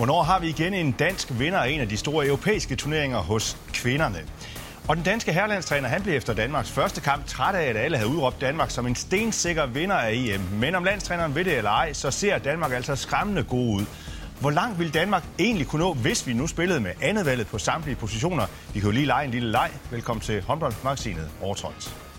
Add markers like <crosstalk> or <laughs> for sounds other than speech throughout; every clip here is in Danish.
Hvornår har vi igen en dansk vinder af en af de store europæiske turneringer hos kvinderne? Og den danske herrelandstræner, han blev efter Danmarks første kamp træt af, at alle havde udråbt Danmark som en stensikker vinder af EM. Men om landstræneren ved det eller ej, så ser Danmark altså skræmmende god ud. Hvor langt vil Danmark egentlig kunne nå, hvis vi nu spillede med andet valget på samtlige positioner? Vi kan jo lige lege en lille leg. Velkommen til håndboldmagasinet Overtrådt.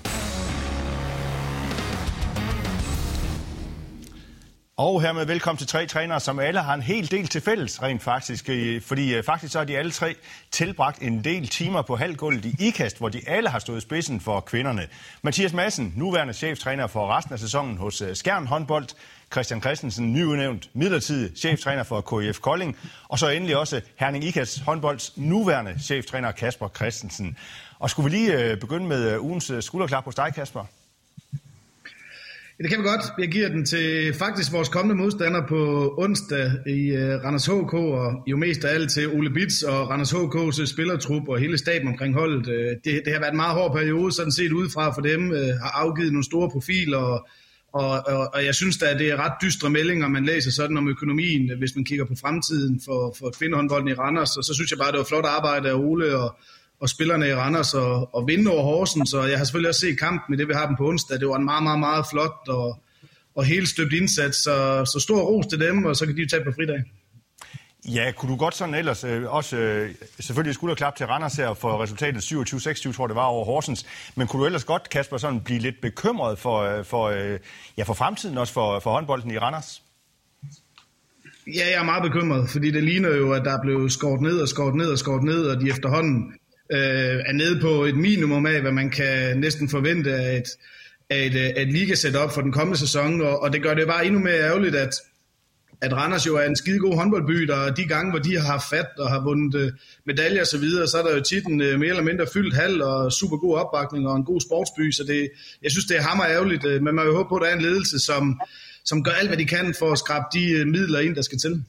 Og hermed velkommen til tre trænere, som alle har en hel del til fælles, rent faktisk. Fordi øh, faktisk så har de alle tre tilbragt en del timer på halvgulvet i IKAST, hvor de alle har stået spidsen for kvinderne. Mathias Madsen, nuværende cheftræner for resten af sæsonen hos øh, Skjern håndbold. Christian Christensen, nyudnævnt midlertidig cheftræner for KIF Kolding. Og så endelig også Herning IKAST håndbolds nuværende cheftræner Kasper Christensen. Og skulle vi lige øh, begynde med ugens skulderklap hos dig, Kasper? Ja, det kan vi godt. Jeg giver den til faktisk vores kommende modstander på onsdag i uh, Randers HK, og jo mest af alt til Ole Bits og Randers HK's øh, spillertrup og hele staben omkring holdet. Uh, det, det har været en meget hård periode, sådan set udefra for dem. Uh, har afgivet nogle store profiler, og, og, og, og jeg synes at det er ret dystre meldinger, man læser sådan om økonomien, hvis man kigger på fremtiden for, for kvindehåndbolden i Randers. Og så synes jeg bare, det var flot arbejde af Ole og og spillerne i Randers og, og vinde over Horsen, så jeg har selvfølgelig også set kampen i det, vi har dem på onsdag. Det var en meget, meget, meget flot og, og helt støbt indsats, så, så stor ros til dem, og så kan de jo tage på fridag. Ja, kunne du godt sådan ellers øh, også, øh, selvfølgelig skulle klap til Randers her for resultatet 27-26, tror det var over Horsens, men kunne du ellers godt, Kasper, sådan blive lidt bekymret for, øh, for, øh, ja, for fremtiden også for, for håndbolden i Randers? Ja, jeg er meget bekymret, fordi det ligner jo, at der er blevet skåret ned og skåret ned og skåret ned, og de efterhånden øh, er nede på et minimum af, hvad man kan næsten forvente af et, af et, af et liga-setup for den kommende sæson, og, og det gør det bare endnu mere ærgerligt, at, at Randers jo er en skide god håndboldby, og de gange, hvor de har haft fat og har vundet øh, medaljer osv., så, videre, så er der jo tit en øh, mere eller mindre fyldt hal og super god opbakning og en god sportsby, så det, jeg synes, det er hammer ærgerligt, øh, men man vil håbe på, at der er en ledelse, som, som gør alt, hvad de kan for at skrabe de øh, midler ind, der skal til.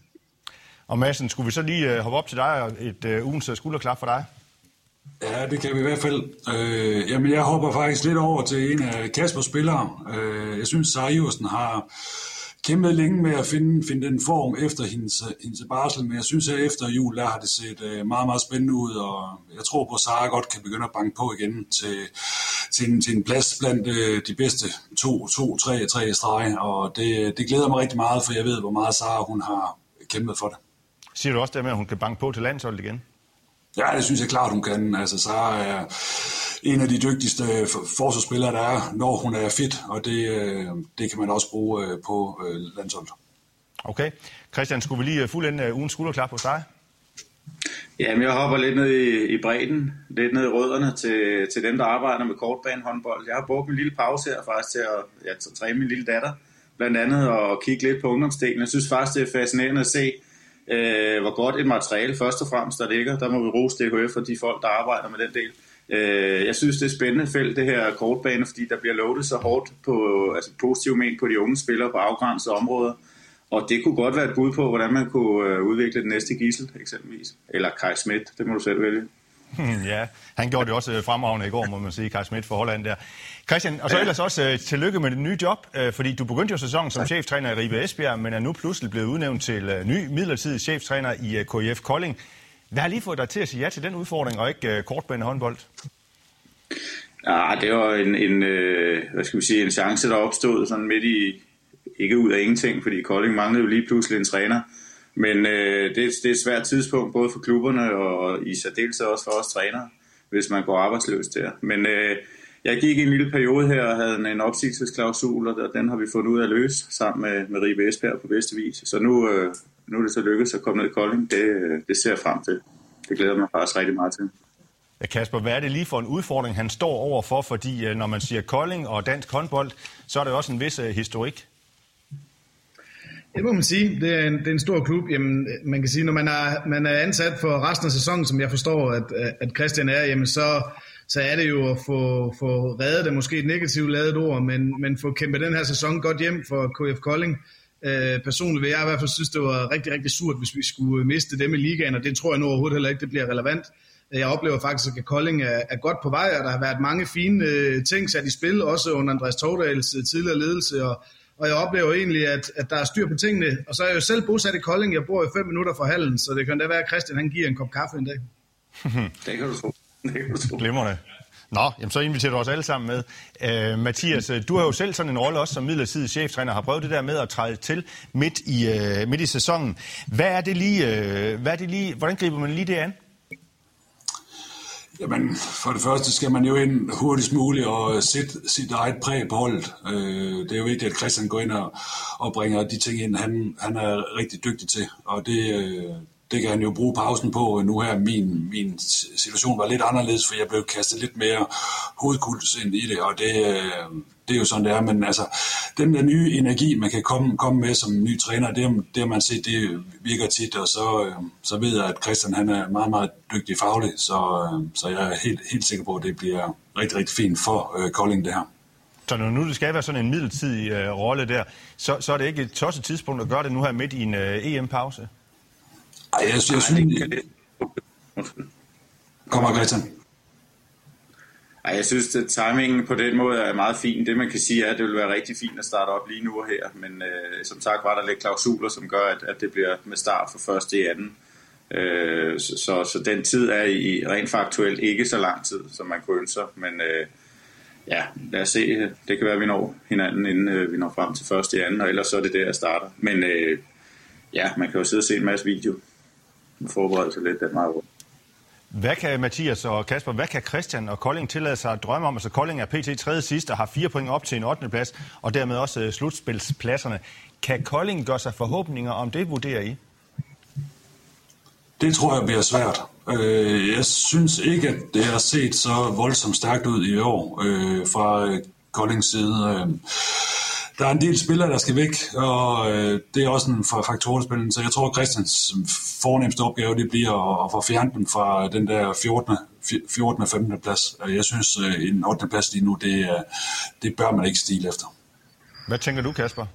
Og Madsen, skulle vi så lige øh, hoppe op til dig og et øh, ugens skulderklap for dig? Ja, det kan vi i hvert fald. Øh, jamen, jeg hopper faktisk lidt over til en af Kaspers spillere. Øh, jeg synes, Sara har kæmpet længe med at finde, finde den form efter hendes, hendes barsel, men jeg synes, at efter jul, der har det set øh, meget, meget spændende ud, og jeg tror på, at Sara godt kan begynde at banke på igen til, til, en, til en plads blandt øh, de bedste to, to, tre, tre streg, og det, det glæder mig rigtig meget, for jeg ved, hvor meget Sara hun har kæmpet for det. Siger du også det med, at hun kan banke på til landsholdet igen? Ja, det synes jeg klart, hun kan. Altså, så er en af de dygtigste forsvarsspillere, der er, når hun er fit, og det, øh, det kan man også bruge øh, på øh, landsholdet. Okay. Christian, skulle vi lige fuldende ugens skulderklap hos dig? Jamen, jeg hopper lidt ned i, i bredden, lidt ned i rødderne til, til dem, der arbejder med kortbanehåndbold. Jeg har brugt en lille pause her faktisk til at, ja, til at træne min lille datter, blandt andet og kigge lidt på ungdomsdelen. Jeg synes faktisk, det er fascinerende at se, øh, hvor godt et materiale først og fremmest der ligger. Der må vi rose DHF for de folk, der arbejder med den del. Øh, jeg synes, det er spændende felt, det her kortbane, fordi der bliver lovet så hårdt på altså positivt men på de unge spillere på afgrænsede områder. Og det kunne godt være et bud på, hvordan man kunne øh, udvikle den næste gissel, eksempelvis. Eller Kai Schmidt, det må du selv vælge. <laughs> ja, han gjorde det også fremragende i går, må man sige, Kai Schmidt for Holland der. Christian, og så ellers også uh, tillykke med det nye job, uh, fordi du begyndte jo sæsonen som cheftræner i Ribe Esbjerg, men er nu pludselig blevet udnævnt til uh, ny midlertidig cheftræner i uh, KIF Kolding. Hvad har lige fået dig til at sige ja til den udfordring, og ikke uh, kortbane håndbold? Ja, det var en, en øh, hvad skal vi sige, en chance, der opstod sådan midt i, ikke ud af ingenting, fordi Kolding manglede jo lige pludselig en træner. Men øh, det, det er et svært tidspunkt, både for klubberne og i særdeleshed også for os trænere, hvis man går arbejdsløs der. Men øh, jeg gik i en lille periode her og havde en opsigelsesklausul, og den har vi fundet ud af at løse sammen med, med Ribe Esbjerg på bedste vis. Så nu, øh, nu er det så lykkedes at komme ned i Kolding. Det, øh, det ser jeg frem til. Det glæder mig faktisk rigtig meget til. Ja, Kasper, hvad er det lige for en udfordring, han står overfor? Fordi øh, når man siger Kolding og dansk håndbold, så er der også en vis øh, historik. Det må man sige. Det er en, det er en stor klub. Jamen, man kan sige, når man er, man er ansat for resten af sæsonen, som jeg forstår, at, at Christian er, jamen så, så er det jo at få, få reddet det, måske et negativt lavet ord, men, men få kæmpet den her sæson godt hjem for KF Kolding. Øh, personligt vil jeg i hvert fald synes, det var rigtig, rigtig surt, hvis vi skulle øh, miste dem i ligaen, og det tror jeg nu overhovedet heller ikke, det bliver relevant. Jeg oplever faktisk, at Kolding er, er godt på vej, og der har været mange fine øh, ting sat i spil, også under Andreas Tordals øh, tidligere ledelse, og, og jeg oplever egentlig, at, at der er styr på tingene. Og så er jeg jo selv bosat i Kolding, jeg bor jo fem minutter fra hallen, så det kan da være, at Christian han giver en kop kaffe en dag. <laughs> det kan du tro. Det kan du tro. Glimrende. Nå, jamen så inviterer du os alle sammen med. Øh, Mathias, øh, du har jo selv sådan en rolle også som midlertidig cheftræner, har prøvet det der med at træde til midt i, øh, midt i sæsonen. Hvad er det lige, øh, hvad er det lige, hvordan griber man lige det an? Jamen, for det første skal man jo ind hurtigst muligt og sætte sit eget præg på holdet. Øh, det er jo vigtigt, at Christian går ind og, og bringer de ting ind, han, han er rigtig dygtig til. Og det, øh, det kan han jo bruge pausen på øh, nu her. Min, min situation var lidt anderledes, for jeg blev kastet lidt mere hovedkuls ind i det, og det, øh, det er jo sådan, det er. Men altså, den der nye energi, man kan komme, komme med som ny træner, det, det har man set, det virker tit, og så, øh, så ved jeg, at Christian han er meget, meget dygtig faglig, så, så jeg er helt, helt sikker på, at det bliver rigtig, rigtig fint for Kolding, det her. Så når nu det skal være sådan en midlertidig øh, rolle der, så, så er det ikke et tosset tidspunkt at gøre det nu her midt i en øh, EM-pause? Ej, jeg, jeg, jeg synes... Kommer Christian. Ej, jeg synes, at timingen på den måde er meget fin. Det man kan sige er, at det vil være rigtig fint at starte op lige nu og her. Men øh, som sagt var der lidt klausuler, som gør, at, at det bliver med start for første i anden. Øh, så, så, så den tid er i rent faktuelt ikke så lang tid, som man kunne ønske sig. Men øh, ja, lad os se. Det kan være, at vi når hinanden, inden øh, vi når frem til første i anden, og ellers så er det der, jeg starter. Men øh, ja, man kan jo sidde og se en masse video forberede sig lidt den meget rundt. Hvad kan Mathias og Kasper, hvad kan Christian og Kolding tillade sig at drømme om? Altså Kolding er pt. tredje sidst og har fire point op til en 8. plads, og dermed også øh, slutspilspladserne. Kan Kolding gøre sig forhåbninger om det, vurderer I? Det tror jeg bliver svært. Øh, jeg synes ikke, at det har set så voldsomt stærkt ud i år øh, fra Koldings side der er en del spillere, der skal væk, og øh, det er også en faktorspil. Så jeg tror, Christians fornemmeste opgave det bliver at, at få fjernet dem fra den der 14. 14. og 15. plads. Jeg synes, øh, en 8. plads lige nu, det, det bør man ikke stile efter. Hvad tænker du, Kasper?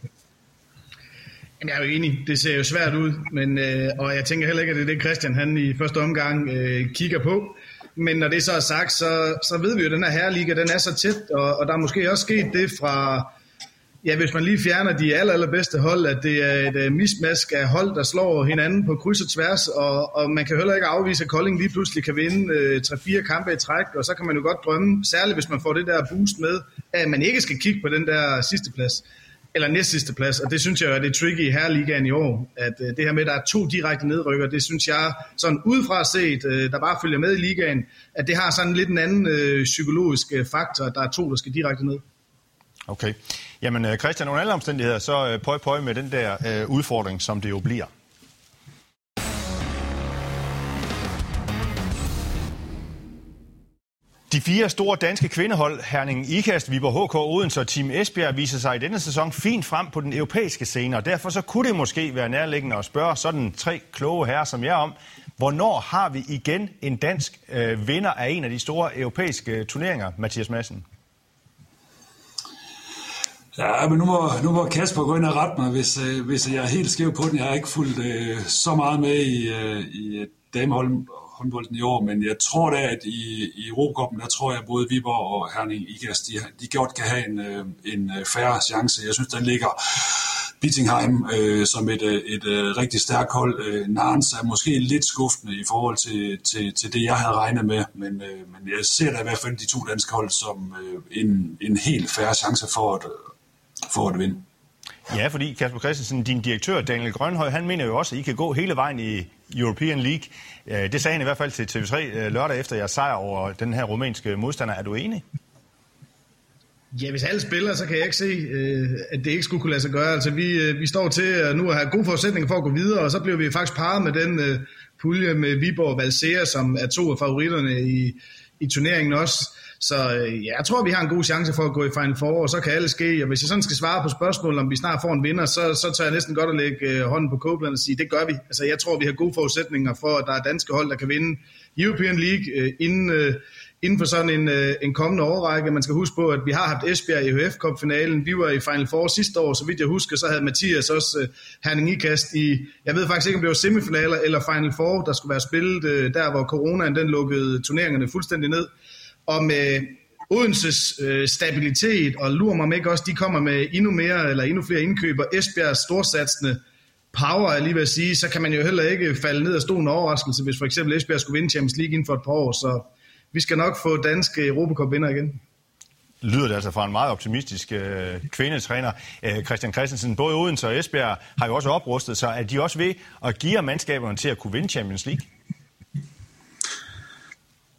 Jeg er jo enig. Det ser jo svært ud, men, øh, og jeg tænker heller ikke, at det er det, Christian han i første omgang øh, kigger på. Men når det så er sagt, så, så ved vi jo, at den her herreliga, den er så tæt, og, og der er måske også sket det fra, Ja, hvis man lige fjerner de aller, allerbedste hold, at det er et uh, mismask af hold, der slår hinanden på kryds og tværs, og, og man kan heller ikke afvise, at Kolding lige pludselig kan vinde uh, øh, 3-4 kampe i træk, og så kan man jo godt drømme, særligt hvis man får det der boost med, at man ikke skal kigge på den der sidste plads, eller næst sidste plads, og det synes jeg er det tricky i herreligaen i år, at uh, det her med, at der er to direkte nedrykker, det synes jeg, sådan udefra set, uh, der bare følger med i ligaen, at det har sådan lidt en anden uh, psykologisk faktor, at der er to, der skal direkte ned. Okay. Jamen øh, Christian, under alle omstændigheder, så øh, pøj pøj med den der øh, udfordring, som det jo bliver. De fire store danske kvindehold, Herning Ikast, Viborg HK, Odense og Team Esbjerg, viser sig i denne sæson fint frem på den europæiske scene, og derfor så kunne det måske være nærliggende at spørge sådan tre kloge herrer som jeg om, hvornår har vi igen en dansk øh, vinder af en af de store europæiske øh, turneringer, Mathias Madsen? Ja, men nu må, nu må Kasper gå ind og rette mig, hvis, øh, hvis jeg er helt skæv på den. Jeg har ikke fulgt øh, så meget med i, øh, i øh, damehåndbolden i år, men jeg tror da, at i, i Europacupen, der tror jeg, at både Viborg og Herning Igas, de, de godt kan have en, øh, en øh, færre chance. Jeg synes, der ligger Bittingheim øh, som et, et, et øh, rigtig stærkt hold. Øh, Narns er måske lidt skuffende i forhold til, til, til det, jeg havde regnet med, men, øh, men jeg ser da i hvert fald de to danske hold som øh, en, en helt færre chance for at, for at vinde. Ja, fordi Kasper Christensen, din direktør Daniel Grønhøj, han mener jo også, at I kan gå hele vejen i European League. Øh, det sagde han i hvert fald til TV3 øh, lørdag efter jeres sejr over den her rumænske modstander. Er du enig? Ja, hvis alle spiller, så kan jeg ikke se, øh, at det ikke skulle kunne lade sig gøre. Altså, vi, vi står til nu at have gode forudsætninger for at gå videre, og så bliver vi faktisk parret med den pulje med Viborg og Valsea, som er to af favoritterne i, i turneringen også. Så øh, ja, jeg tror, vi har en god chance for at gå i Final Four, og så kan alle ske. Og hvis jeg sådan skal svare på spørgsmålet, om vi snart får en vinder, så, så tager jeg næsten godt at lægge øh, hånden på Copeland og sige, det gør vi. Altså, jeg tror, vi har gode forudsætninger for, at der er danske hold, der kan vinde European League øh, inden, øh, inden for sådan en, øh, en kommende overrække. Man skal huske på, at vi har haft Esbjerg i HF Cup-finalen. Vi var i Final Four sidste år, så vidt jeg husker, så havde Mathias også øh, Herning Ikast i, jeg ved faktisk ikke, om det var semifinaler eller Final Four, der skulle være spillet øh, der, hvor coronaen den lukkede turneringerne fuldstændig ned om øh, Odenses øh, stabilitet, og lurer mig om ikke også, de kommer med endnu mere eller endnu flere indkøber. Esbjergs storsatsende power, jeg lige vil sige, så kan man jo heller ikke falde ned af stolen overraskelse, hvis for eksempel Esbjerg skulle vinde Champions League inden for et par år. Så vi skal nok få danske Europacup-vinder igen lyder det altså fra en meget optimistisk øh, kvindetræner. Øh, Christian Christensen, både Odense og Esbjerg har jo også oprustet sig. Er de også ved at give mandskaberne til at kunne vinde Champions League?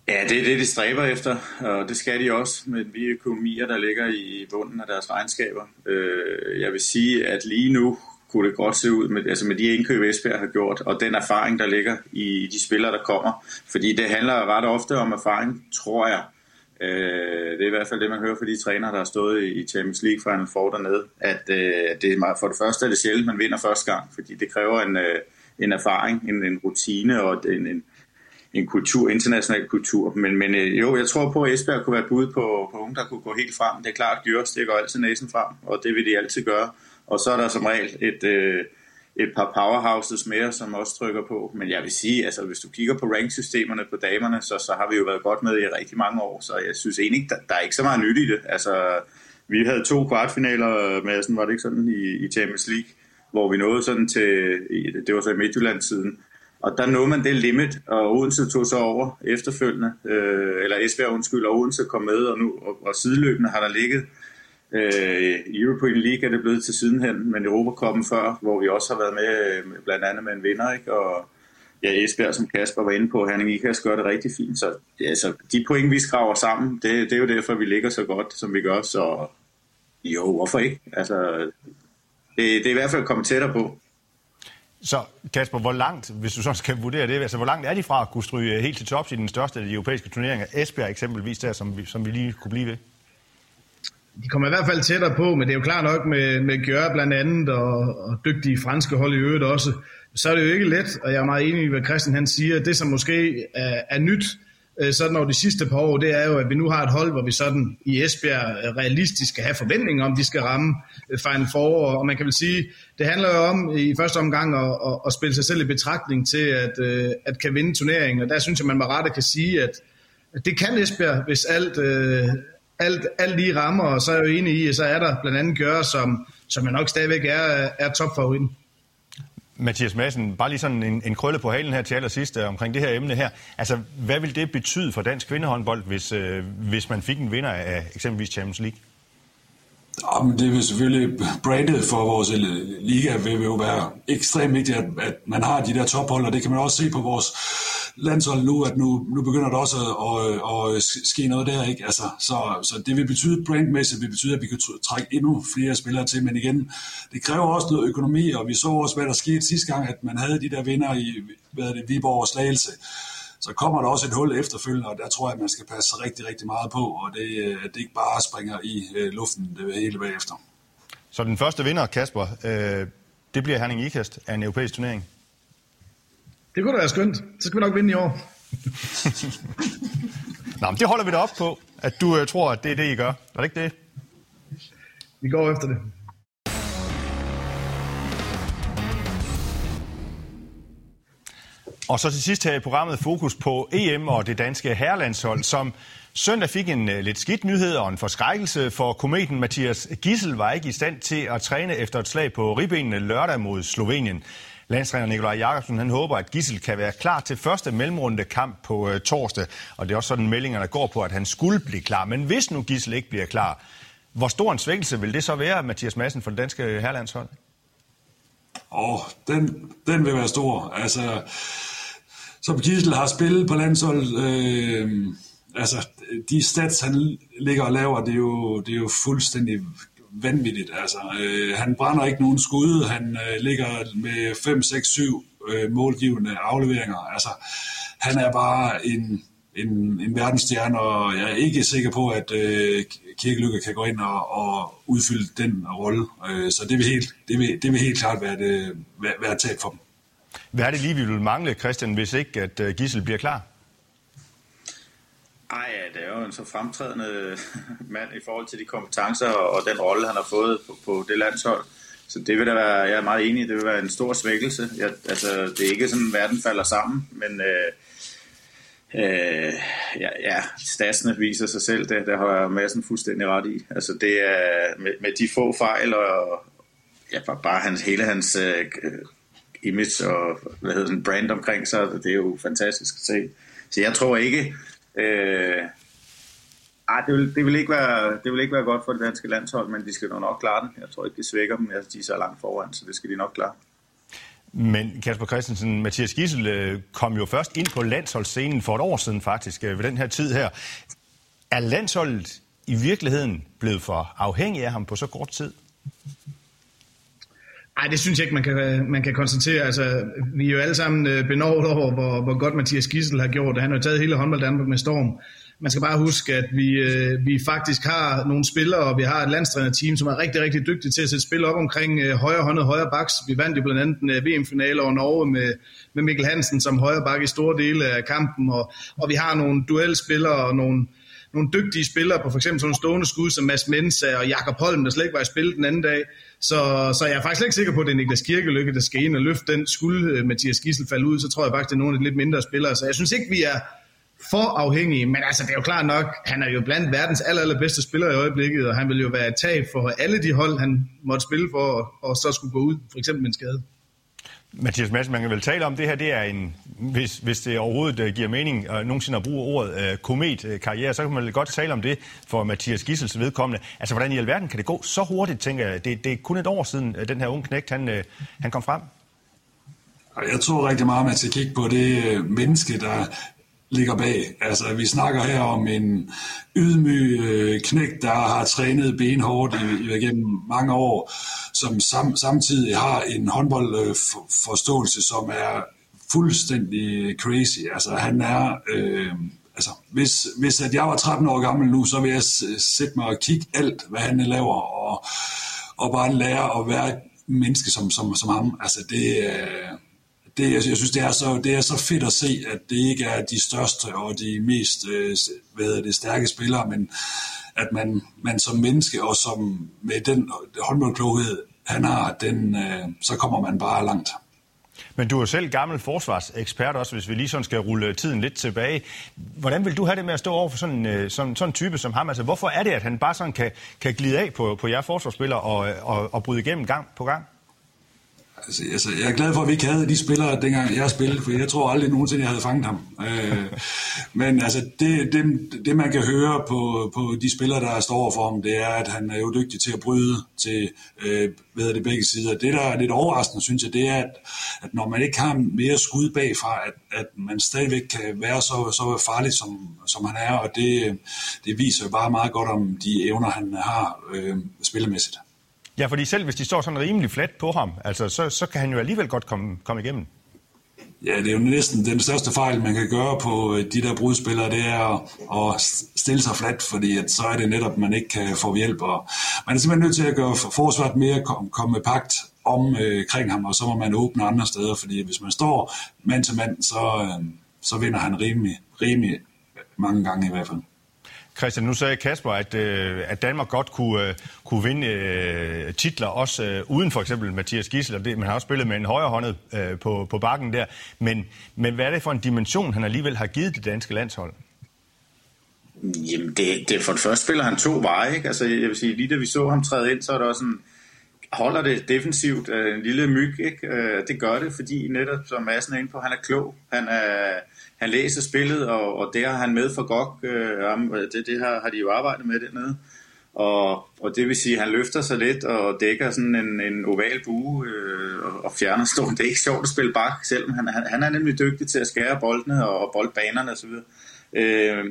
Ja, det er det, de stræber efter, og det skal de også med de økonomier, der ligger i bunden af deres regnskaber. Øh, jeg vil sige, at lige nu kunne det godt se ud med, altså med de indkøb, Esbjerg har gjort, og den erfaring, der ligger i de spillere, der kommer. Fordi det handler ret ofte om erfaring, tror jeg. Øh, det er i hvert fald det, man hører fra de trænere, der har stået i Champions League Final Four dernede, at øh, det er for det første er det sjældent, man vinder første gang, fordi det kræver en, en erfaring, en, en rutine og en, en, en kultur, international kultur. Men, men øh, jo, jeg tror på, at Esbjerg kunne være bud på, på unge, der kunne gå helt frem. Det er klart, at dyr stikker altid næsen frem, og det vil de altid gøre. Og så er der som regel et, øh, et par powerhouses mere, som også trykker på. Men jeg vil sige, altså hvis du kigger på ranksystemerne på damerne, så, så har vi jo været godt med i rigtig mange år, så jeg synes egentlig, der, der er ikke så meget nyt i det. Altså, vi havde to kvartfinaler med, sådan var det ikke sådan i, i Champions League, hvor vi nåede sådan til, det var så i Midtjylland-tiden, og der nåede man det limit, og Odense tog så over efterfølgende, øh, eller Esbjerg undskyld, og Odense kom med, og nu og, og sideløbende har der ligget Øh, European League er det blevet til sidenhen, men Europacupen før, hvor vi også har været med, øh, blandt andet med en vinder, ikke? og ja, Esbjerg, som Kasper var inde på, Herning Ikas gør det rigtig fint, så ja, de point, vi skraver sammen, det, det er jo derfor, vi ligger så godt, som vi gør, så jo, hvorfor ikke? Altså, det, det er i hvert fald kommet tættere på. Så Kasper, hvor langt, hvis du så skal vurdere det, altså hvor langt er de fra at kunne stryge øh, helt til tops i den største af de europæiske turneringer, Esbjerg eksempelvis der, som vi, som vi lige kunne blive ved? de kommer i hvert fald tættere på, men det er jo klart nok med, med Gjør blandt andet, og, og dygtige franske hold i øvrigt også, så er det jo ikke let, og jeg er meget enig i, hvad Christian han siger. Det, som måske er, er nyt, øh, sådan over de sidste par år, det er jo, at vi nu har et hold, hvor vi sådan i Esbjerg realistisk skal have forventninger om, de skal ramme øh, Final Four, og man kan vel sige, det handler jo om i første omgang at, at, at spille sig selv i betragtning til, at, øh, at kan vinde turneringen, og der synes jeg, man med rette kan sige, at, at det kan Esbjerg, hvis alt, øh, alt, alt lige rammer, og så er jeg jo enig i, at så er der blandt andet Gør, som, som jeg nok stadigvæk er, er topfavoritten. Mathias Madsen, bare lige sådan en, en krølle på halen her til allersidst øh, omkring det her emne her. Altså, hvad vil det betyde for dansk kvindehåndbold, hvis, øh, hvis man fik en vinder af eksempelvis Champions League? Jamen, det vil selvfølgelig, brandet for vores øh, liga vil jo være ekstremt vigtigt, at, at man har de der tophold, og det kan man også se på vores landshold nu, at nu, nu begynder der også at, at, at ske noget der, ikke? Altså, så, så det vil betyde brandmæssigt, vil betyde, at vi kan trække endnu flere spillere til, men igen, det kræver også noget økonomi, og vi så også, hvad der skete sidste gang, at man havde de der vinder i hvad det, Viborg og Slagelse, så kommer der også et hul efterfølgende, og der tror jeg, at man skal passe rigtig, rigtig meget på, og det, at det ikke bare springer i øh, luften det hele bagefter. Så den første vinder, Kasper, øh, det bliver Herning Ikast af en europæisk turnering? Det kunne da være skønt. Så skal vi nok vinde i år. <laughs> Nå, men det holder vi da op på, at du øh, tror, at det er det, I gør. Er det ikke det? Vi går efter det. Og så til sidst her i programmet fokus på EM og det danske herrelandshold, som søndag fik en øh, lidt skidt nyhed og en forskrækkelse, for kometen Mathias Gissel var ikke i stand til at træne efter et slag på ribbenene lørdag mod Slovenien. Landstræner Nikolaj Jakobsen han håber, at Gissel kan være klar til første mellemrunde kamp på øh, torsdag. Og det er også sådan, meldingerne går på, at han skulle blive klar. Men hvis nu Gissel ikke bliver klar, hvor stor en svækkelse vil det så være, Mathias Madsen, for det danske herrelandshold? Åh, oh, den, den vil være stor. Altså, som Gissel har spillet på landsholdet, øh, altså de stats, han ligger og laver, det er jo, det er jo fuldstændig vanvittigt. Altså, øh, han brænder ikke nogen skud, han øh, ligger med 5, 6, 7 øh, målgivende afleveringer. Altså, han er bare en, en, en verdensstjerne, og jeg er ikke sikker på, at øh, Kirkelykke kan gå ind og, og udfylde den rolle. Øh, så det vil, helt, det, vil, det vil helt klart være, det, øh, være, være tab for dem. Hvad er det lige, vi vil mangle, Christian, hvis ikke at øh, Gissel bliver klar? Ej, ja, det er jo en så fremtrædende <laughs> mand i forhold til de kompetencer og den rolle, han har fået på, på det landshold. Så det vil da være, jeg er meget enig, det vil være en stor svækkelse. Jeg, altså, det er ikke sådan, at verden falder sammen, men øh, Øh, ja, ja, statsene viser sig selv, det, der har jeg massen fuldstændig ret i. Altså det er med, med de få fejl og ja, bare hans, hele hans øh, image og hvad hedder den, brand omkring sig, det er jo fantastisk at se. Så jeg tror ikke, øh, ah, det, vil, det, vil ikke være, det vil ikke være godt for det danske landshold, men de skal nok klare den. Jeg tror ikke, det svækker dem. Altså, de er så langt foran, så det skal de nok klare. Men Kasper Christensen, Mathias Gissel øh, kom jo først ind på landsholdsscenen for et år siden faktisk, øh, ved den her tid her. Er landsholdet i virkeligheden blevet for afhængig af ham på så kort tid? Nej, det synes jeg ikke, man kan, man kan konstatere. Altså, vi er jo alle sammen øh, benovet over, hvor, hvor godt Mathias Gissel har gjort. Han har taget hele håndbold Danmark med storm. Man skal bare huske, at vi, øh, vi faktisk har nogle spillere, og vi har et landstrænerteam, som er rigtig, rigtig dygtige til at sætte spil op omkring øh, højre håndet, højre baks. Vi vandt jo blandt andet en øh, VM-finale over Norge med, med Mikkel Hansen som højre bak i store dele af kampen, og, og vi har nogle duelspillere og nogle, nogle dygtige spillere på for eksempel sådan nogle stående skud som Mads Mensa og Jakob Holm, der slet ikke var i spil den anden dag. Så, så jeg er faktisk ikke sikker på, at det er Niklas Kirkelykke, der skal ind og løfte den. Skulle øh, Mathias Gissel falde ud, så tror jeg faktisk, det er nogle af de lidt mindre spillere. Så jeg synes ikke, vi er for afhængige, men altså det er jo klart nok, han er jo blandt verdens aller, allerbedste spillere i øjeblikket, og han vil jo være et tab for alle de hold, han måtte spille for, og så skulle gå ud, for eksempel med en skade. Mathias Madsen, man kan vel tale om, det her det er en, hvis, hvis det overhovedet øh, giver mening og nogensinde at bruge ordet øh, komet-karriere, øh, så kan man vel godt tale om det for Mathias Gissels vedkommende. Altså, hvordan i alverden kan det gå så hurtigt, tænker jeg? Det, det er kun et år siden, den her unge knægt, han, øh, han kom frem. Jeg tror rigtig meget, at man skal kigge på det menneske, der ligger bag. Altså, vi snakker her om en ydmyg øh, knæk, der har trænet benhårdt i, igennem mange år, som sam, samtidig har en håndboldforståelse, øh, som er fuldstændig crazy. Altså, han er... Øh, altså, hvis, hvis at jeg var 13 år gammel nu, så vil jeg sætte mig og kigge alt, hvad han laver, og, og bare lære at være et menneske som, som, som ham. Altså, det, øh, det, jeg, jeg synes, det er, så, det er så fedt at se, at det ikke er de største og de mest øh, hvad det, stærke spillere, men at man, man som menneske og som med den håndboldkloghed, han har, den, øh, så kommer man bare langt. Men du er jo selv gammel forsvarsekspert også, hvis vi lige sådan skal rulle tiden lidt tilbage. Hvordan vil du have det med at stå over for sådan, en sådan, sådan en type som ham? Altså, hvorfor er det, at han bare sådan kan, kan glide af på, på jer forsvarsspillere og, øh, og, og bryde igennem gang på gang? Altså, altså, jeg er glad for, at vi ikke havde de spillere, dengang jeg spillede, for jeg tror aldrig nogensinde, jeg havde fanget ham. Øh, men altså, det, det, det, man kan høre på, på de spillere, der står for ham, det er, at han er jo dygtig til at bryde til øh, hvad det begge sider. Det, der er lidt overraskende, synes jeg, det er, at, at når man ikke har mere skud bagfra, at, at man stadigvæk kan være så, så farlig, som, som han er, og det, det viser jo bare meget godt om de evner, han har øh, spillemæssigt. Ja, fordi selv hvis de står sådan rimelig fladt på ham, altså, så, så kan han jo alligevel godt komme, komme igennem. Ja, det er jo næsten den største fejl, man kan gøre på øh, de der brudspillere, det er at stille sig fladt, fordi at så er det netop, at man ikke kan få hjælp. Og man er simpelthen nødt til at gøre forsvaret mere komme pagt om øh, kring ham, og så må man åbne andre steder, fordi hvis man står mand til mand, så, øh, så vinder han rimelig, rimelig mange gange i hvert fald. Christian, nu sagde Kasper, at, øh, at Danmark godt kunne, øh, kunne vinde øh, titler, også øh, uden for eksempel Mathias Gissel, og det, man har også spillet med en højrehåndet øh, på, på bakken der. Men, men hvad er det for en dimension, han alligevel har givet det danske landshold? Jamen, det, det for det første spiller han to veje, ikke? Altså, jeg vil sige, lige da vi så ham træde ind, så er der også en, holder det defensivt, øh, en lille myg, ikke? Øh, det gør det, fordi netop, som Madsen er inde på, han er klog, han er han læser spillet, og, og det har han med for godt. Øh, øh, det, det har, har de jo arbejdet med dernede. Og, og det vil sige, at han løfter sig lidt og dækker sådan en, en oval bue øh, og, og fjerner stolen. Det er ikke sjovt at spille bak, selvom han, han, han er nemlig dygtig til at skære boldene og, og boldbanerne osv. Øh,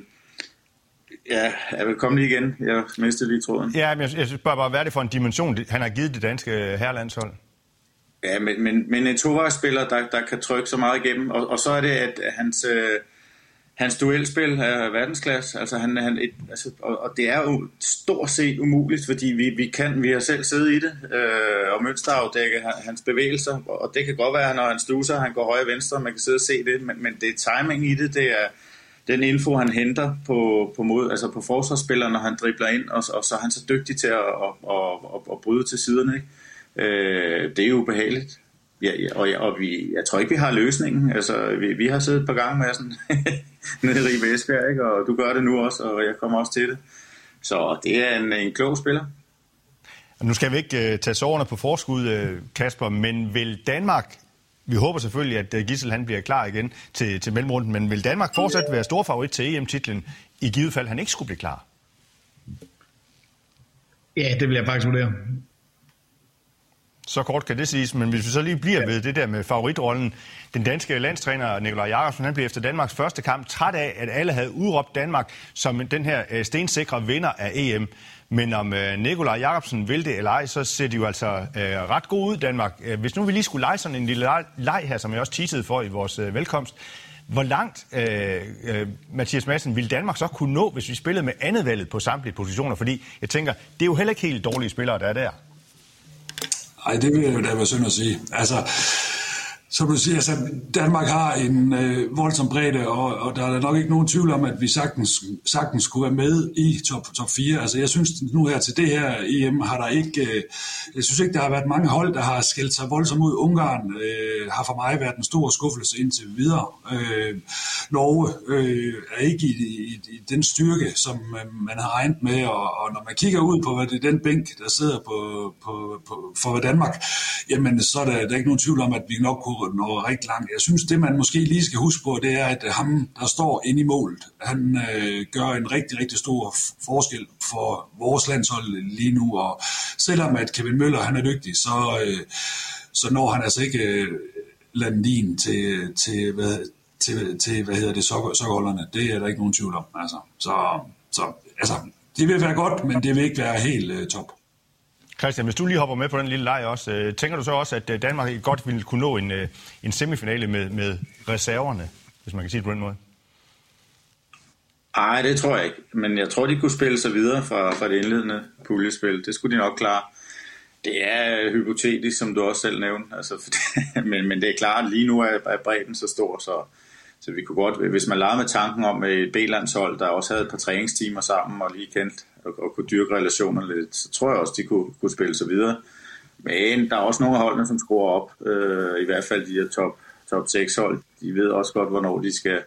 Ja, jeg vil komme lige igen. Jeg mistede lige tråden. Ja, men jeg, jeg spørger bare, hvad er det for en dimension, han har givet det danske herrelandshold? Ja, men, men, men en tovejsspiller, der, der kan trykke så meget igennem, og, og så er det, at hans, øh, hans duelspil er verdensklasse, altså han, han et, altså, og, og det er jo stort set umuligt, fordi vi, vi kan, vi har selv siddet i det, øh, og mønsterafdække hans bevægelser, og det kan godt være, når han stuser, han går højre og venstre, man kan sidde og se det, men, men det er timing i det, det er den info, han henter på, på, mod, altså på forsvarsspilleren, når han dribler ind, og, og så er han så dygtig til at, at, at, at, at bryde til siderne, ikke? Øh, det er jo ubehageligt. ja, ja, og, og vi, jeg tror ikke, vi har løsningen. Altså, vi, vi har siddet et par gange med sådan <laughs> nede i Ribe Esbjerg, ikke? og du gør det nu også, og jeg kommer også til det. Så det er en, en klog spiller. Nu skal vi ikke uh, tage sårene på forskud, uh, Kasper, men vil Danmark, vi håber selvfølgelig, at uh, Gissel han bliver klar igen til, til mellemrunden, men vil Danmark fortsat være stor favorit til EM-titlen, i givet fald han ikke skulle blive klar? Ja, det vil jeg faktisk vurdere. Så kort kan det siges, men hvis vi så lige bliver ved det der med favoritrollen. Den danske landstræner Nikolaj Jakobsen, han blev efter Danmarks første kamp træt af, at alle havde udråbt Danmark som den her øh, stensikre vinder af EM. Men om øh, Nikolaj Jakobsen vil det eller ej, så ser de jo altså øh, ret god ud, Danmark. Øh, hvis nu vi lige skulle lege sådan en lille leg her, som jeg også teasede for i vores øh, velkomst. Hvor langt, øh, øh, Mathias Madsen, ville Danmark så kunne nå, hvis vi spillede med andet valget på samtlige positioner? Fordi jeg tænker, det er jo heller ikke helt dårlige spillere, der er der. Ej, det vil jeg jo da være synd at sige. Altså, som du siger, altså, Danmark har en øh, voldsom bredde, og, og der er nok ikke nogen tvivl om, at vi sagtens, sagtens kunne være med i top, top 4. Altså, jeg synes nu her til det her EM har der ikke, øh, jeg synes ikke, der har været mange hold, der har skældt sig voldsomt ud. Ungarn øh, har for mig været en stor skuffelse indtil videre. Øh, Norge øh, er ikke i, i, i den styrke, som øh, man har regnet med, og, og når man kigger ud på, hvad det er den bænk, der sidder på, på, på, for Danmark, jamen så er der, der er ikke nogen tvivl om, at vi nok kunne nå rigtig langt. Jeg synes, det man måske lige skal huske på, det er, at øh, ham, der står inde i målet, han øh, gør en rigtig, rigtig stor forskel for vores landshold lige nu, og selvom at Kevin Møller han er dygtig, så, øh, så når han altså ikke øh, landin til, til, hvad, til, til, hvad hedder det, sokkerholderne. Det er der ikke nogen tvivl om. Altså. Så, så altså, det vil være godt, men det vil ikke være helt øh, top. Christian, hvis du lige hopper med på den lille leg også, øh, tænker du så også, at øh, Danmark godt ville kunne nå en, øh, en semifinale med, med reserverne, hvis man kan sige det på den måde? Nej, det tror jeg ikke. Men jeg tror, de kunne spille sig videre fra, fra det indledende puljespil. Det skulle de nok klare. Det er øh, hypotetisk, som du også selv nævnte. Altså, <laughs> men, men det er klart, lige nu er, er bredden så stor, så, så vi kunne godt, hvis man legede med tanken om øh, et B-landshold, der også havde et par træningstimer sammen og lige kendt og, og kunne dyrke relationer lidt, så tror jeg også, de kunne, kunne spille sig videre. Men der er også nogle af holdene, som skruer op, øh, i hvert fald de her top, top 6 hold. De ved også godt, hvornår de skal,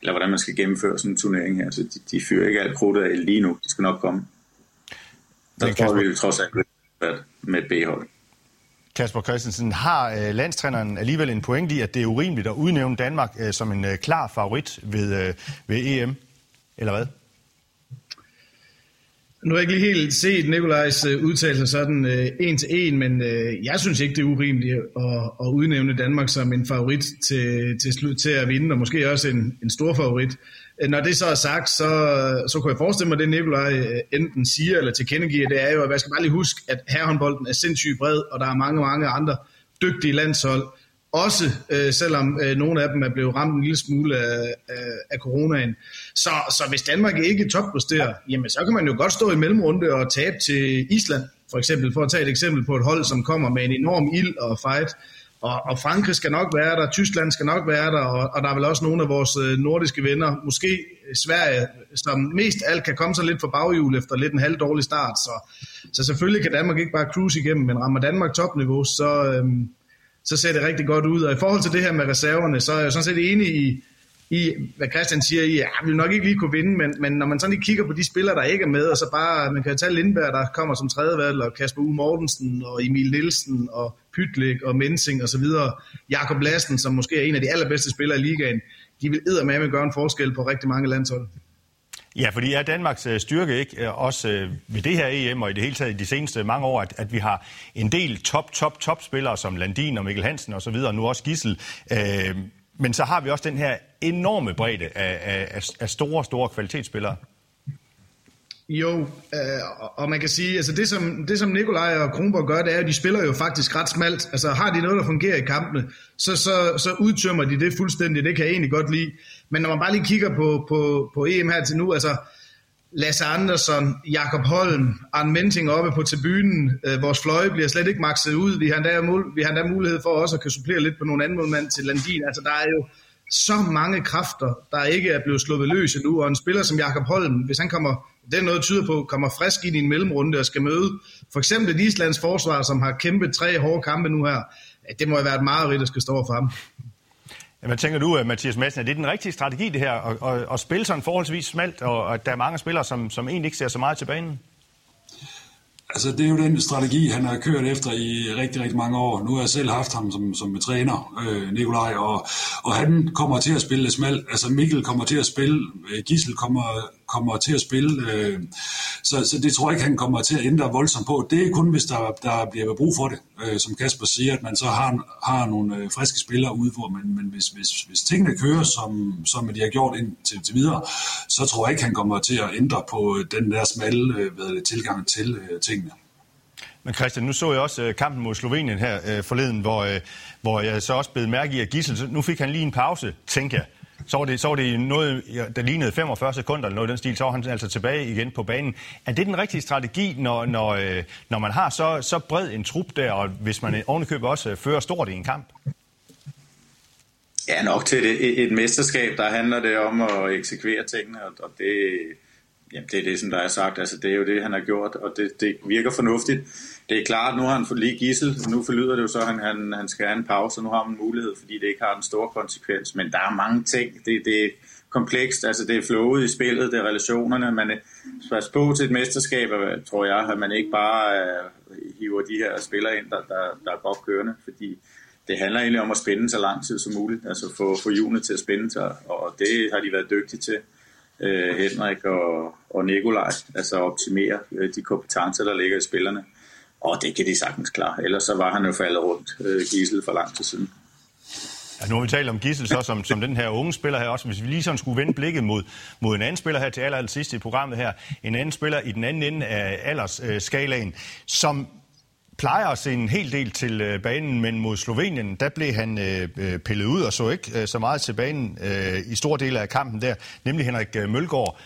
eller hvordan man skal gennemføre sådan en turnering her. Så de, de fyrer ikke alt krudtet af lige nu. De skal nok komme. Der tror vi trods alt med et B-hold. Kasper Christensen, har øh, landstræneren alligevel en point i, at det er urimeligt at udnævne Danmark øh, som en øh, klar favorit ved, øh, ved EM, eller hvad? Nu har jeg ikke lige helt set Nikolajs øh, udtalelse sådan øh, en til en, men øh, jeg synes ikke, det er urimeligt at, at udnævne Danmark som en favorit til, til, slut, til at vinde, og måske også en, en stor favorit. Øh, når det så er sagt, så, så kunne jeg forestille mig, at det Nikolaj øh, enten siger eller tilkendegiver, det er jo, at jeg skal bare lige huske, at herrehåndbolden er sindssygt bred, og der er mange, mange andre dygtige landshold, også øh, selvom øh, nogle af dem er blevet ramt en lille smule af, af, af coronaen. Så, så hvis Danmark ikke toppresterer, jamen så kan man jo godt stå i mellemrunde og tabe til Island, for eksempel, for at tage et eksempel på et hold, som kommer med en enorm ild og fight. Og, og Frankrig skal nok være der, Tyskland skal nok være der, og, og der er vel også nogle af vores øh, nordiske venner, måske øh, Sverige, som mest alt kan komme sig lidt for baghjul efter lidt en halv dårlig start. Så, så selvfølgelig kan Danmark ikke bare cruise igennem, men rammer Danmark topniveau, så, Øh, så ser det rigtig godt ud. Og i forhold til det her med reserverne, så er jeg sådan set enig i, i hvad Christian siger, i, ja, vi vil nok ikke lige kunne vinde, men, men når man sådan lige kigger på de spillere, der ikke er med, og så bare, man kan tage Lindberg, der kommer som tredjevalg, og Kasper U. Mortensen, og Emil Nielsen, og Pytlik, og Mensing, og så videre. Jakob Lassen, som måske er en af de allerbedste spillere i ligaen, de vil med gøre en forskel på rigtig mange landshold. Ja, fordi er Danmarks øh, styrke ikke øh, også øh, ved det her EM og i det hele taget i de seneste mange år, at, at vi har en del top, top, top spillere som Landin og Mikkel Hansen og så videre, og nu også Gissel. Øh, men så har vi også den her enorme bredde af, af, af store, store kvalitetsspillere. Jo, øh, og man kan sige, altså det som, det som Nikolaj og Kronborg gør, det er, at de spiller jo faktisk ret smalt. Altså har de noget, der fungerer i kampene, så, så, så udtømmer de det fuldstændig. Det kan jeg egentlig godt lide. Men når man bare lige kigger på, på, på EM her til nu, altså Lasse Andersson, Jakob Holm, Arne Menting oppe på tribunen. Øh, vores fløje bliver slet ikke makset ud. Vi har endda, vi har endda mulighed for også at kan supplere lidt på nogle anden mand til Landin. Altså der er jo så mange kræfter, der ikke er blevet sluppet løs endnu, og en spiller som Jakob Holm, hvis han kommer, det er noget tyder på, kommer frisk ind i en mellemrunde og skal møde for eksempel Islands forsvar, som har kæmpet tre hårde kampe nu her, det må have været meget meget at skal stå for ham. Hvad tænker du, øh, Mathias Madsen? Er det den rigtige strategi, det her, at, at, at spille sådan forholdsvis smalt, og at der er mange spillere, som, som egentlig ikke ser så meget til banen? Altså, det er jo den strategi, han har kørt efter i rigtig, rigtig mange år. Nu har jeg selv haft ham som, som træner, øh, Nikolaj, og, og han kommer til at spille smalt. Altså, Mikkel kommer til at spille, øh, Gissel kommer, kommer til at spille. Øh, så, så det tror jeg ikke, han kommer til at ændre voldsomt på. Det er kun, hvis der, der bliver brug for det. Øh, som Kasper siger, at man så har, har nogle øh, friske spillere ude hvor men, men hvis, hvis, hvis tingene kører, som, som de har gjort ind til, videre, så tror jeg ikke, han kommer til at ændre på øh, den der smalle øh, hvad det, tilgang til øh, tingene. Men Christian, nu så jeg også øh, kampen mod Slovenien her øh, forleden, hvor, øh, hvor jeg så også blev mærke i, at Gissel, nu fik han lige en pause, tænker jeg. Så var det, så var det noget, der lignede 45 sekunder eller noget i den stil, så var han altså tilbage igen på banen. Er det den rigtige strategi, når, når, øh, når man har så, så bred en trup der, og hvis man ovenikøbet også øh, fører stort i en kamp? Ja, nok til et, et mesterskab, der handler det om at eksekvere tingene, og det, jamen, det er det, som der er sagt. Altså, det er jo det, han har gjort, og det, det virker fornuftigt det er klart, nu har han lige gissel, nu forlyder det jo så, at han, han, han skal have en pause, og nu har man mulighed, fordi det ikke har den store konsekvens. Men der er mange ting. Det, det er komplekst, altså det er flowet i spillet, det er relationerne. Man er på til et mesterskab, tror jeg, at man ikke bare øh, hiver de her spillere ind, der, der, der er godt kørende, fordi det handler egentlig om at spænde så lang tid som muligt, altså få, få hjulene til at spænde sig, og det har de været dygtige til øh, Henrik og, og Nikolaj, altså optimere øh, de kompetencer, der ligger i spillerne. Og det kan de sagtens klare. Ellers så var han jo faldet rundt øh, Gissel for lang tid siden. Ja, nu har vi talt om Gissel så som, som den her unge spiller her også. Hvis vi lige sådan skulle vende blikket mod, mod en anden spiller her til aller, aller sidst i programmet her. En anden spiller i den anden ende af aldersskalaen, øh, som plejer at se en hel del til øh, banen, men mod Slovenien, der blev han øh, øh, pillet ud og så ikke øh, så meget til banen øh, i store dele af kampen der, nemlig Henrik øh, Mølgaard.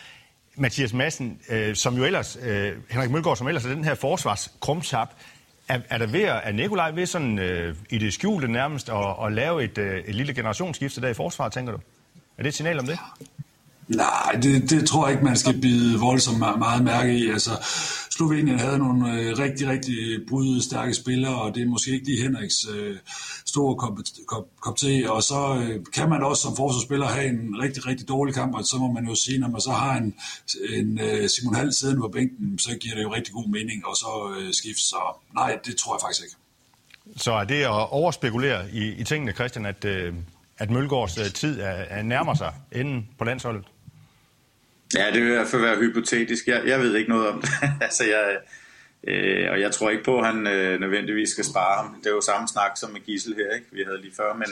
Mathias Madsen, øh, som jo ellers, øh, Henrik Mølgaard, som ellers er den her forsvarskrumtap, er, er der ved at, er Nikolaj ved sådan øh, i det skjulte nærmest at, at lave et, øh, et lille generationsskifte der i forsvaret, tænker du? Er det et signal om det? Nej, det, det tror jeg ikke, man skal bide voldsomt meget mærke i. Altså, Slovenien havde nogle øh, rigtig, rigtig brydstærke spillere, og det er måske ikke lige Henriks øh, store kop, kop, kop til. Og så øh, kan man også som forsvarsspiller have en rigtig, rigtig dårlig kamp, og så må man jo sige, når man så har en, en øh, Simon Hall siden på bænken, så giver det jo rigtig god mening, og så øh, skifte. Så nej, det tror jeg faktisk ikke. Så er det at overspekulere i, i tingene, Christian, at, øh, at Mølgaards øh, tid er, er nærmer sig enden på landsholdet? Ja, det vil i hvert fald være hypotetisk. Jeg, jeg ved ikke noget om det. <laughs> altså, jeg, øh, og jeg tror ikke på, at han øh, nødvendigvis skal spare ham. Det er jo samme snak som med Gissel her, ikke? vi havde lige før, men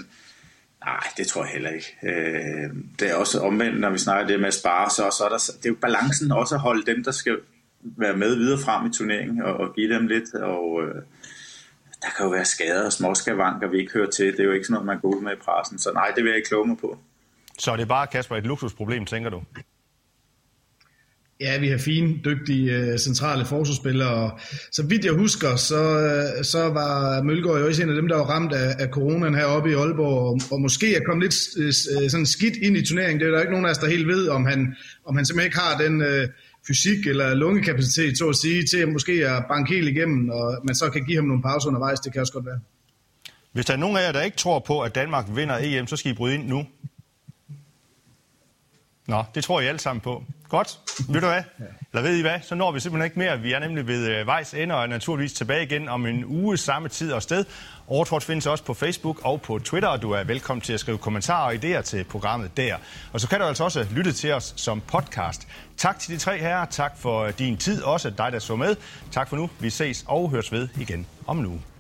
nej, det tror jeg heller ikke. Øh, det er også omvendt, når vi snakker det med at spare, så, så er der, det er jo balancen også at holde dem, der skal være med videre frem i turneringen, og, og give dem lidt, og øh, der kan jo være skader og småskavanker, vi ikke hører til. Det er jo ikke sådan noget, man går ud med i pressen, så nej, det vil jeg ikke kloge mig på. Så det er bare, Kasper, et luksusproblem, tænker du? Ja, vi har fine, dygtige øh, centrale forsvarsspillere, så vidt jeg husker, så, øh, så var Mølgaard jo også en af dem, der var ramt af, af coronaen heroppe i Aalborg, og, og måske er kommet lidt øh, sådan skidt ind i turneringen. Det er der ikke nogen af os, der helt ved, om han, om han simpelthen ikke har den øh, fysik eller lungekapacitet, så at sige, til at måske at banke helt igennem, og man så kan give ham nogle pauser undervejs. Det kan også godt være. Hvis der er nogen af jer, der ikke tror på, at Danmark vinder EM, så skal I bryde ind nu. Nå, det tror jeg alle sammen på. Godt. Ved du hvad? Eller ved I hvad? Så når vi simpelthen ikke mere. Vi er nemlig ved øh, vejs ende og er naturligvis tilbage igen om en uge samme tid og sted. Overtrådt findes også på Facebook og på Twitter, og du er velkommen til at skrive kommentarer og idéer til programmet der. Og så kan du altså også lytte til os som podcast. Tak til de tre herrer. Tak for øh, din tid, også dig, der så med. Tak for nu. Vi ses og høres ved igen om en uge.